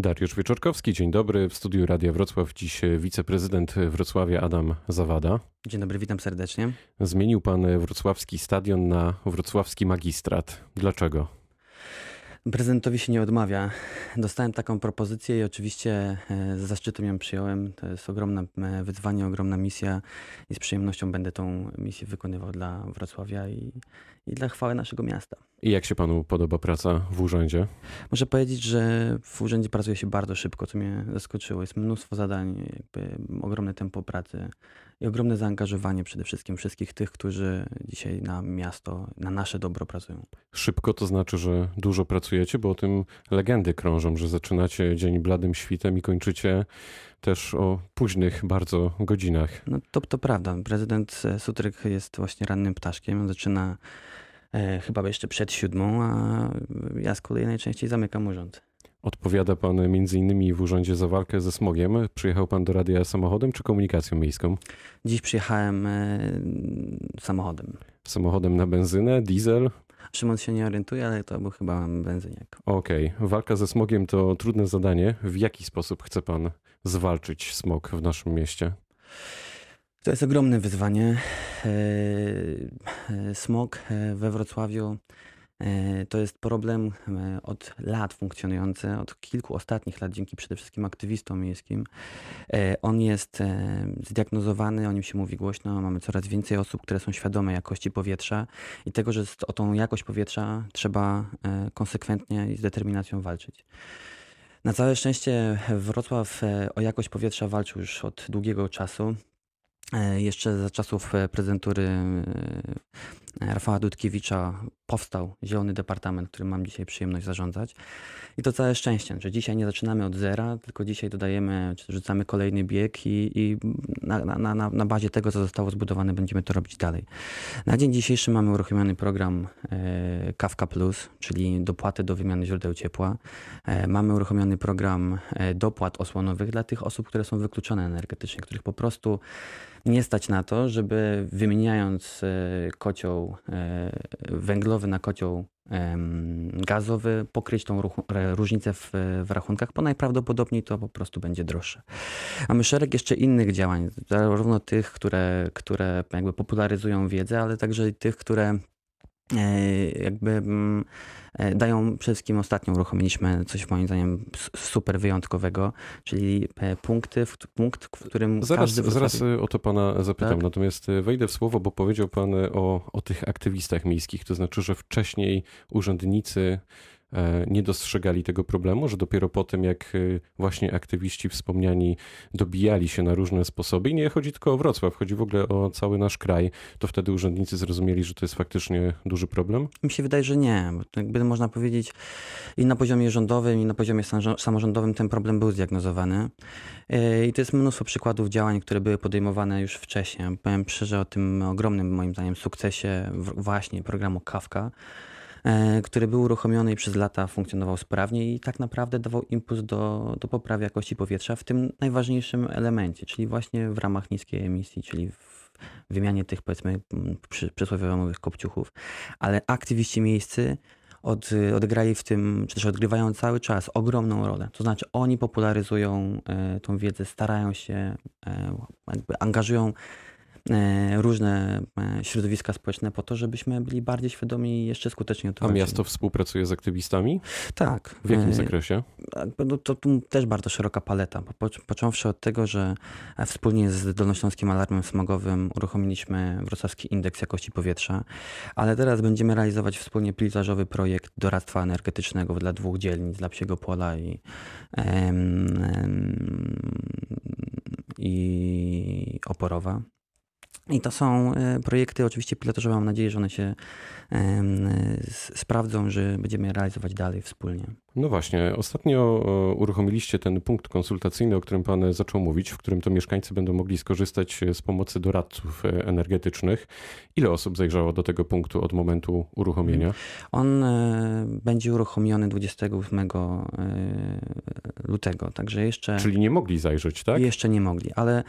Dariusz Wieczorkowski, dzień dobry. W studiu Radia Wrocław dziś wiceprezydent Wrocławia Adam Zawada. Dzień dobry, witam serdecznie. Zmienił pan wrocławski stadion na wrocławski magistrat. Dlaczego? Prezydentowi się nie odmawia. Dostałem taką propozycję i oczywiście e, z zaszczytem ją przyjąłem. To jest ogromne wyzwanie, ogromna misja i z przyjemnością będę tą misję wykonywał dla Wrocławia i, i dla chwały naszego miasta. I jak się panu podoba praca w urzędzie? Muszę powiedzieć, że w urzędzie pracuje się bardzo szybko, co mnie zaskoczyło. Jest mnóstwo zadań, ogromne tempo pracy i ogromne zaangażowanie przede wszystkim wszystkich tych, którzy dzisiaj na miasto, na nasze dobro pracują. Szybko to znaczy, że dużo pracujecie, bo o tym legendy krążą, że zaczynacie dzień bladym świtem i kończycie też o późnych bardzo godzinach. No to, to prawda. Prezydent Sutryk jest właśnie rannym ptaszkiem. On zaczyna e, chyba jeszcze przed siódmą, a ja z kolei najczęściej zamykam urząd. Odpowiada pan między innymi w urzędzie za walkę ze smogiem. Przyjechał pan do radia samochodem czy komunikacją miejską? Dziś przyjechałem e, samochodem. Samochodem na benzynę, diesel? Szymon się nie orientuje, ale to był chyba benzyniak. Okej. Okay. Walka ze smogiem to trudne zadanie. W jaki sposób chce pan zwalczyć smog w naszym mieście? To jest ogromne wyzwanie. E, e, smog we Wrocławiu E, to jest problem e, od lat funkcjonujący, od kilku ostatnich lat, dzięki przede wszystkim aktywistom miejskim. E, on jest zdiagnozowany, o nim się mówi głośno. Mamy coraz więcej osób, które są świadome jakości powietrza i tego, że o tą jakość powietrza trzeba konsekwentnie i z determinacją walczyć. Na całe szczęście Wrocław o jakość powietrza walczył już od długiego czasu. Jeszcze za czasów prezydentury Rafała Dudkiewicza powstał Zielony Departament, którym mam dzisiaj przyjemność zarządzać. I to całe szczęście, że dzisiaj nie zaczynamy od zera, tylko dzisiaj dodajemy, czy rzucamy kolejny bieg i, i na, na, na, na, bazie tego, co zostało zbudowane, będziemy to robić dalej. Na dzień dzisiejszy mamy uruchomiony program e, Kawka Plus, czyli dopłaty do wymiany źródeł ciepła. E, mamy uruchomiony program e, dopłat osłonowych dla tych osób, które są wykluczone energetycznie, których po prostu nie stać na to, żeby wymieniając e, kocioł e, węglowy na kocioł gazowy, pokryć tą różnicę w, w, rachunkach, bo najprawdopodobniej to po prostu będzie droższe. Mamy szereg jeszcze innych działań, zarówno tych, które, które jakby popularyzują wiedzę, ale także tych, które jakby mm, e, dają przede wszystkim ostatnio uruchomiliśmy coś moim zdaniem super wyjątkowego, czyli e, punkty, punkt, w którym zaraz, zaraz o to pana zapytam, tak? natomiast wejdę w słowo, bo powiedział pan o, o tych aktywistach miejskich, to znaczy, że wcześniej urzędnicy E, nie dostrzegali tego problemu, że dopiero po tym, jak e, właśnie aktywiści wspomniani dobijali się na różne sposoby, i nie chodzi tylko o Wrocław, chodzi w ogóle o cały nasz kraj, to wtedy urzędnicy zrozumieli, że to jest faktycznie duży problem? Mi się wydaje, że nie. Jakby można powiedzieć, i na poziomie rządowym, i na poziomie samorządowym ten problem był zdiagnozowany. E, I to jest mnóstwo przykładów działań, które były podejmowane już wcześniej. Powiem szczerze o tym ogromnym, moim zdaniem, sukcesie właśnie programu Kawka E, który był uruchomiony i przez lata funkcjonował sprawnie i tak naprawdę dawał impuls do, do poprawy jakości powietrza w tym najważniejszym elemencie, czyli właśnie w ramach niskiej emisji, czyli w wymianie tych powiedzmy przy, kopciuchów. Ale aktywiści miejscy od, odegrali w tym, czy też odgrywają cały czas ogromną rolę. To znaczy oni popularyzują e, tą wiedzę, starają się, e, angażują E, różne e, środowiska społeczne po to, żebyśmy byli bardziej świadomi i jeszcze skuteczniej A miasto współpracuje z aktywistami? Tak. W jakim e, zakresie? No to też bardzo szeroka paleta. Począwszy od tego, że wspólnie z Dolnośląskim Alarmem Smogowym uruchomiliśmy Wrocławski Indeks Jakości Powietrza, ale teraz będziemy realizować wspólnie pilotażowy projekt doradztwa energetycznego dla dwóch dzielnic, dla Psiego Pola i, i Oporowa. I to są e, projekty oczywiście pilotażowe. Mam nadzieję, że one się sprawdzą, że będziemy realizować dalej wspólnie. No właśnie, ostatnio uruchomiliście ten punkt konsultacyjny, o którym Pan zaczął mówić, w którym to mieszkańcy będą mogli skorzystać z pomocy doradców e, energetycznych. Ile osób zajrzało do tego punktu od momentu uruchomienia? On e, będzie uruchomiony 28 lutego, także jeszcze. Czyli nie mogli zajrzeć, tak? Jeszcze nie mogli, ale E,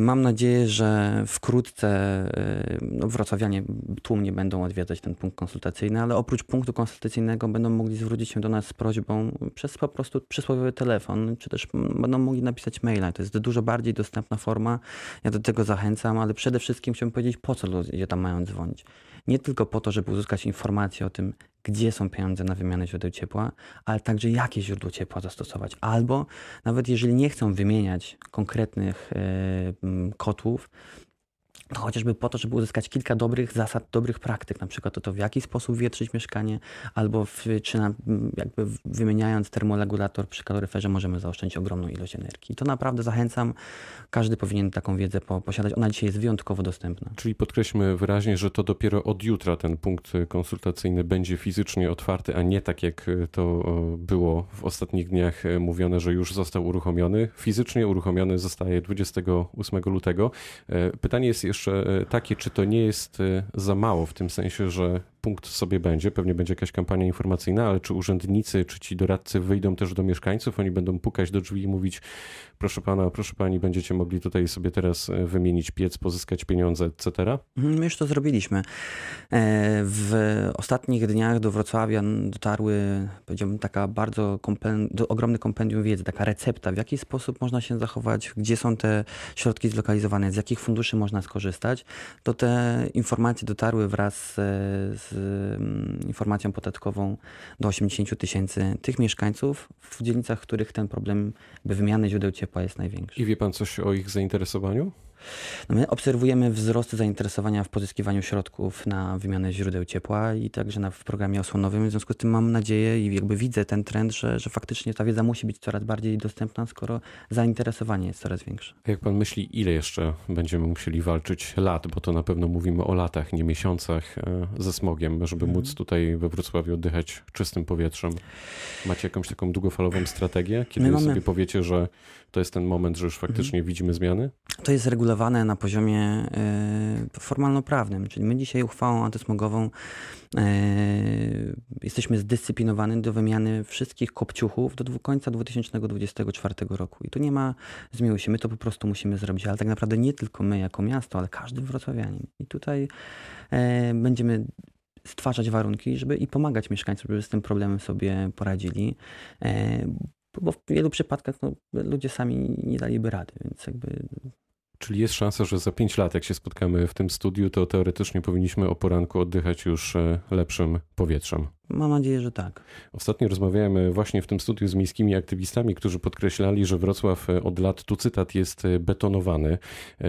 mam nadzieję, że wkrótce e, no, wrocławianie tłumnie będą odwiedzać ten punkt konsultacyjny, ale oprócz punktu konsultacyjnego będą mogli zwrócić się do nas z prośbą przez po prostu przysłowiowy telefon, czy też będą mogli napisać maila. To jest dużo bardziej dostępna forma. Ja do tego zachęcam, ale przede wszystkim chciałbym powiedzieć, po co ludzie tam mają dzwonić. Nie tylko po to, żeby uzyskać informacje o tym, gdzie są pieniądze na wymianę źródeł ciepła, ale także jakie źródło ciepła zastosować. Albo nawet jeżeli nie chcą wymieniać konkretnych yy, kotłów, chociażby po to, żeby uzyskać kilka dobrych zasad, dobrych praktyk, na przykład to, to w jaki sposób wietrzyć mieszkanie, albo w, czy na, jakby wymieniając termoregulator przy kaloryferze możemy zaoszczędzić ogromną ilość energii. To naprawdę zachęcam, każdy powinien taką wiedzę po, posiadać, ona dzisiaj jest wyjątkowo dostępna. Czyli podkreślmy wyraźnie, że to dopiero od jutra ten punkt konsultacyjny będzie fizycznie otwarty, a nie tak jak to było w ostatnich dniach mówione, że już został uruchomiony. Fizycznie uruchomiony zostaje 28 lutego. E, pytanie jest jeszcze jeszcze takie, czy to nie jest e, za mało w tym sensie, że punkt sobie będzie, pewnie będzie jakaś kampania informacyjna, ale czy urzędnicy, czy ci doradcy wyjdą też do mieszkańców, oni będą pukać do drzwi i mówić, proszę pana, proszę pani, będziecie mogli tutaj sobie teraz e, wymienić piec, pozyskać pieniądze, etc. Mhm, my już to zrobiliśmy. W ostatnich dniach do Wrocławia dotarły, powiedziałbym, taka bardzo kompendium, ogromny kompendium wiedzy, taka recepta, w jaki sposób można się zachować, gdzie są te środki zlokalizowane, z jakich funduszy można skorzystać korzystać, to te informacje dotarły wraz z, z informacją podatkową do 80 tysięcy tych mieszkańców w dzielnicach, w których ten problem wymiany źródeł ciepła jest największy. I wie pan coś o ich zainteresowaniu? No my obserwujemy wzrost zainteresowania w pozyskiwaniu środków na wymianę źródeł ciepła i także na, w programie osłonowym. W związku z tym mam nadzieję i jakby widzę ten trend, że, że faktycznie ta wiedza musi być coraz bardziej dostępna, skoro zainteresowanie jest coraz większe. Jak pan myśli, ile jeszcze będziemy musieli walczyć lat, bo to na pewno mówimy o latach, nie miesiącach e, ze smogiem, żeby mhm. móc tutaj we Wrocławiu oddychać czystym powietrzem? Macie jakąś taką długofalową strategię, kiedy mamy... sobie powiecie, że to jest ten moment, że już faktycznie mhm. widzimy zmiany? To jest regulowane na poziomie y, formalno-prawnym, czyli my dzisiaj uchwałą antysmogową y, jesteśmy zdyscyplinowani do wymiany wszystkich kopciuchów do końca 2024 roku. I tu nie ma zmiłuj się, my to po prostu musimy zrobić, ale tak naprawdę nie tylko my jako miasto, ale każdy wrocławianin. I tutaj y, będziemy stwarzać warunki, żeby i pomagać mieszkańcom, żeby z tym problemem sobie poradzili, bo w wielu przypadkach no, ludzie sami nie daliby rady, więc jakby Czyli jest szansa, że za 5 lat, jak się spotkamy w tym studiu, to teoretycznie powinniśmy o poranku oddychać już e, lepszym powietrzem. Mam nadzieję, że tak. Ostatnio rozmawiałem właśnie w tym studiu z miejskimi aktywistami, którzy podkreślali, że Wrocław e, od lat, tu cytat, jest e, betonowany.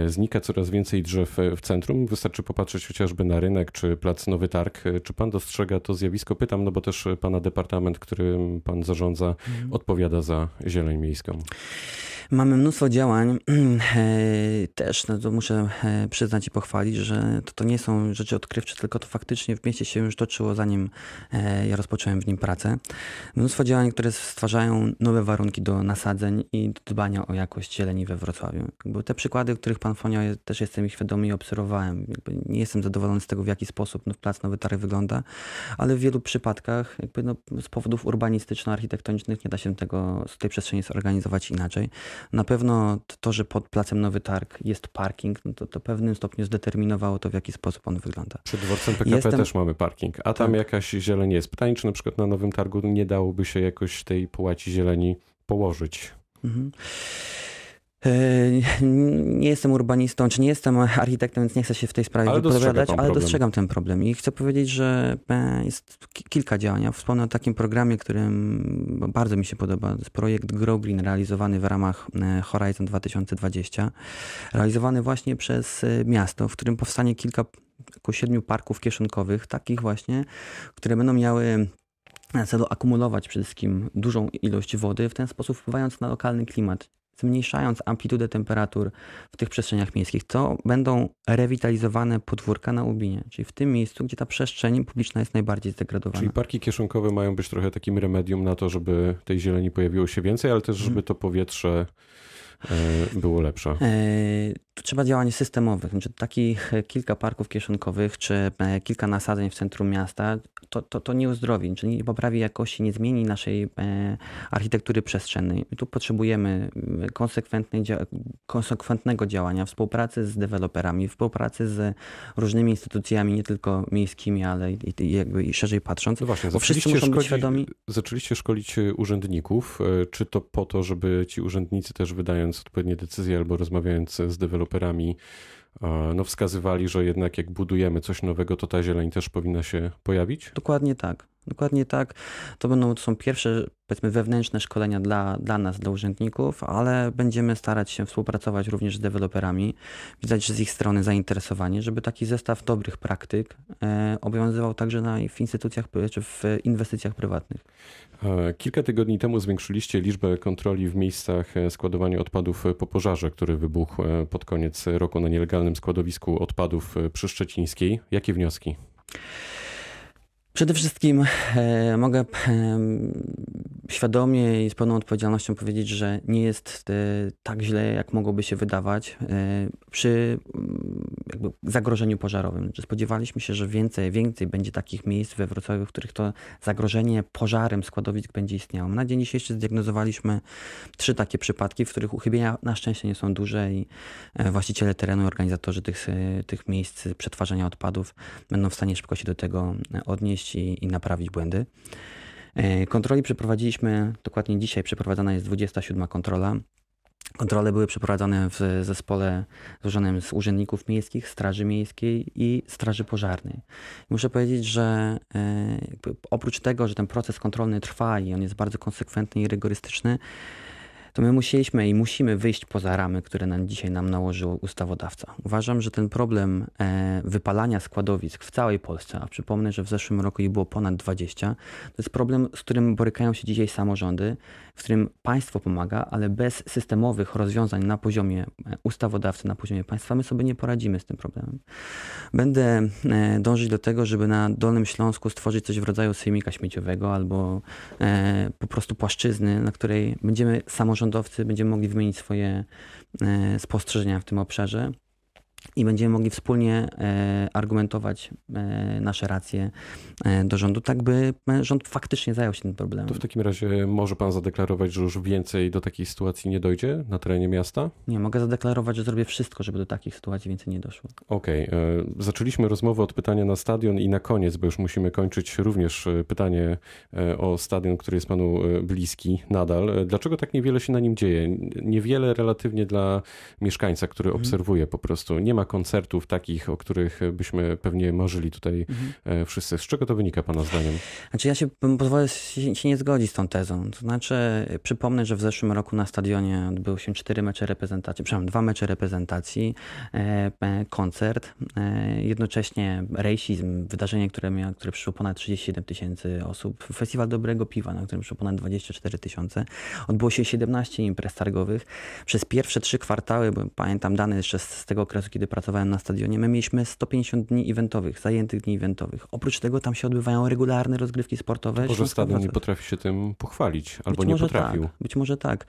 Znika coraz więcej drzew w centrum. Wystarczy popatrzeć chociażby na rynek czy plac Nowy Targ. Czy pan dostrzega to zjawisko? Pytam, no bo też pana departament, którym pan zarządza, mhm. odpowiada za zieleń miejską. Mamy mnóstwo działań. E, też no to muszę e, przyznać i pochwalić, że to, to nie są rzeczy odkrywcze, tylko to faktycznie w mieście się już toczyło, zanim e, ja rozpocząłem w nim pracę. Mnóstwo działań, które stwarzają nowe warunki do nasadzeń i do dbania o jakość zieleni we Wrocławiu. Jakby te przykłady, których pan wspomniał, też jestem ich świadomy i obserwowałem. Jakby nie jestem zadowolony z tego, w jaki sposób no, plac Nowy Targ wygląda, ale w wielu przypadkach jakby no, z powodów urbanistyczno-architektonicznych nie da się tego, z tej przestrzeni zorganizować inaczej. Na pewno to, że pod placem Nowy Targ jest parking, no to, to pewnym stopniu zdeterminowało to, w jaki sposób on wygląda. Przed dworcem PKP Jestem... też mamy parking, a tam tak. jakaś zieleń jest. Pytanie, czy na przykład na Nowym Targu nie dałoby się jakoś tej połaci zieleni położyć? Mhm. E, nie jestem urbanistą, czy nie jestem architektem, więc nie chcę się w tej sprawie ale wypowiadać, ale dostrzegam ten problem. I chcę powiedzieć, że e, jest kilka działań. Ja wspomnę o takim programie, którym bardzo mi się podoba. To jest projekt Grow Green, realizowany w ramach e, Horizon 2020. Realizowany właśnie przez miasto, w którym powstanie kilka, około siedmiu parków kieszonkowych, takich właśnie, które będą miały na celu akumulować przede wszystkim dużą ilość wody, w ten sposób wpływając na lokalny klimat zmniejszając amplitudę temperatur w tych przestrzeniach miejskich, to będą rewitalizowane podwórka na Ubinie, czyli w tym miejscu, gdzie ta przestrzeń publiczna jest najbardziej zdegradowana. Czyli parki kieszonkowe mają być trochę takim remedium na to, żeby tej zieleni pojawiło się więcej, ale też żeby to powietrze e, było lepsze. E, trzeba działań systemowych. Znaczy, takich kilka parków kieszonkowych czy kilka nasadzeń w centrum miasta to, to, to nie uzdrowi, czyli nie poprawi jakości, nie zmieni naszej architektury przestrzennej. tu potrzebujemy konsekwentnej, konsekwentnego działania, współpracy z deweloperami, współpracy z różnymi instytucjami, nie tylko miejskimi, ale i, jakby i szerzej patrząc. No właśnie, bo wszyscy muszą być świadomi. Zaczęliście szkolić urzędników. Czy to po to, żeby ci urzędnicy też wydając odpowiednie decyzje albo rozmawiając z deweloperami, no, wskazywali, że jednak jak budujemy coś nowego, to ta zieleń też powinna się pojawić? Dokładnie tak. Dokładnie tak. To będą to są pierwsze, powiedzmy, wewnętrzne szkolenia dla, dla nas, dla urzędników, ale będziemy starać się współpracować również z deweloperami. Widać z ich strony zainteresowanie, żeby taki zestaw dobrych praktyk e, obowiązywał także na, w instytucjach czy w inwestycjach prywatnych. E, kilka tygodni temu zwiększyliście liczbę kontroli w miejscach e, składowania odpadów po pożarze, który wybuchł e, pod koniec roku na nielegalnym składowisku odpadów przy Szczecińskiej. Jakie wnioski? Przede wszystkim e, mogę świadomie i z pełną odpowiedzialnością powiedzieć, że nie jest e, tak źle, jak mogłoby się wydawać e, przy jakby zagrożeniu pożarowym. Spodziewaliśmy się, że więcej, więcej będzie takich miejsc we Wrocławiu, w których to zagrożenie pożarem składowisk będzie istniało. Na dzień dzisiejszy zdiagnozowaliśmy trzy takie przypadki, w których uchybienia na szczęście nie są duże i e, właściciele terenu, organizatorzy tych, tych miejsc przetwarzania odpadów będą w stanie szybko się do tego odnieść i, i naprawić błędy. Kontroli przeprowadziliśmy, dokładnie dzisiaj przeprowadzana jest 27 kontrola. Kontrole były przeprowadzone w zespole złożonym z urzędników miejskich, Straży Miejskiej i Straży Pożarnej. Muszę powiedzieć, że e, oprócz tego, że ten proces kontrolny trwa i on jest bardzo konsekwentny i rygorystyczny, to my musieliśmy i musimy wyjść poza ramy, które nam dzisiaj nam nałożył ustawodawca. Uważam, że ten problem e, wypalania składowisk w całej Polsce, a przypomnę, że w zeszłym roku ich było ponad 20, to jest problem, z którym borykają się dzisiaj samorządy, w którym państwo pomaga, ale bez systemowych rozwiązań na poziomie e, ustawodawcy, na poziomie państwa, my sobie nie poradzimy z tym problemem. Będę e, dążyć do tego, żeby na Dolnym Śląsku stworzyć coś w rodzaju sejmika śmieciowego albo po prostu płaszczyzny, na której będziemy samorząd samorządowcy będziemy mogli wymienić swoje e, spostrzeżenia w tym obszarze i będziemy mogli wspólnie e, argumentować e, nasze racje e, do rządu, tak by rząd faktycznie zajął się tym problemem. To w takim razie może pan zadeklarować, że już więcej do takiej sytuacji nie dojdzie na terenie miasta? Nie, mogę zadeklarować, że zrobię wszystko, żeby do takich sytuacji więcej nie doszło. Okej. Okay. Zaczęliśmy rozmowę od pytania na stadion i na koniec, bo już musimy kończyć również pytanie o stadion, który jest panu bliski nadal. Dlaczego tak niewiele się na nim dzieje? Niewiele relatywnie dla mieszkańca, który mhm. obserwuje po prostu. Nie ma koncertów takich, o których byśmy pewnie marzyli tutaj mhm. E, wszyscy. Z czego to wynika Pana zdaniem? Znaczy ja się pozwolę się, się nie zgodzić z tą tezą. To znaczy przypomnę, że w zeszłym roku na stadionie odbyły się cztery mecze reprezentacji, przepraszam, dwa mecze reprezentacji, e, e, koncert, jednocześnie rejsizm, wydarzenie, które, miało, które przyszło ponad 37 tysięcy osób, festiwal dobrego piwa, na którym przyszło ponad 24 tysiące. Odbyło się 17 imprez targowych. Przez pierwsze trzy kwartały, bo pamiętam dane jeszcze z, z tego okresu, kiedy pracowałem na stadionie, my mieliśmy 150 dni eventowych, zajętych dni eventowych. Oprócz tego tam się odbywają regularne rozgrywki sportowe. Może stadion nie potrafi się tym pochwalić, albo być nie potrafił. Tak, być może tak.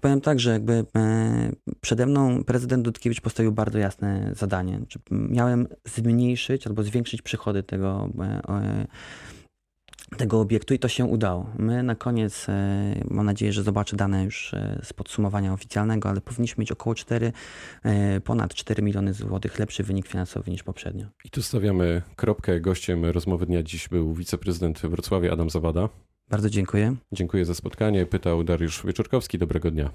Powiem tak, że jakby e, przede mną prezydent Dudkiewicz postawił bardzo jasne zadanie. Miałem zmniejszyć albo zwiększyć przychody tego e, tego obiektu i to się udało. My na koniec, e, mam nadzieję, że zobaczę dane już e, z podsumowania oficjalnego, ale powinniśmy mieć około 4, e, ponad 4 miliony złotych lepszy wynik finansowy niż poprzednio. I tu stawiamy kropkę. Gościem rozmowy dnia dziś był wiceprezydent Wrocławia Adam Zawada. Bardzo dziękuję. Dziękuję za spotkanie. Pytał Dariusz Wieczorkowski. Dobrego dnia.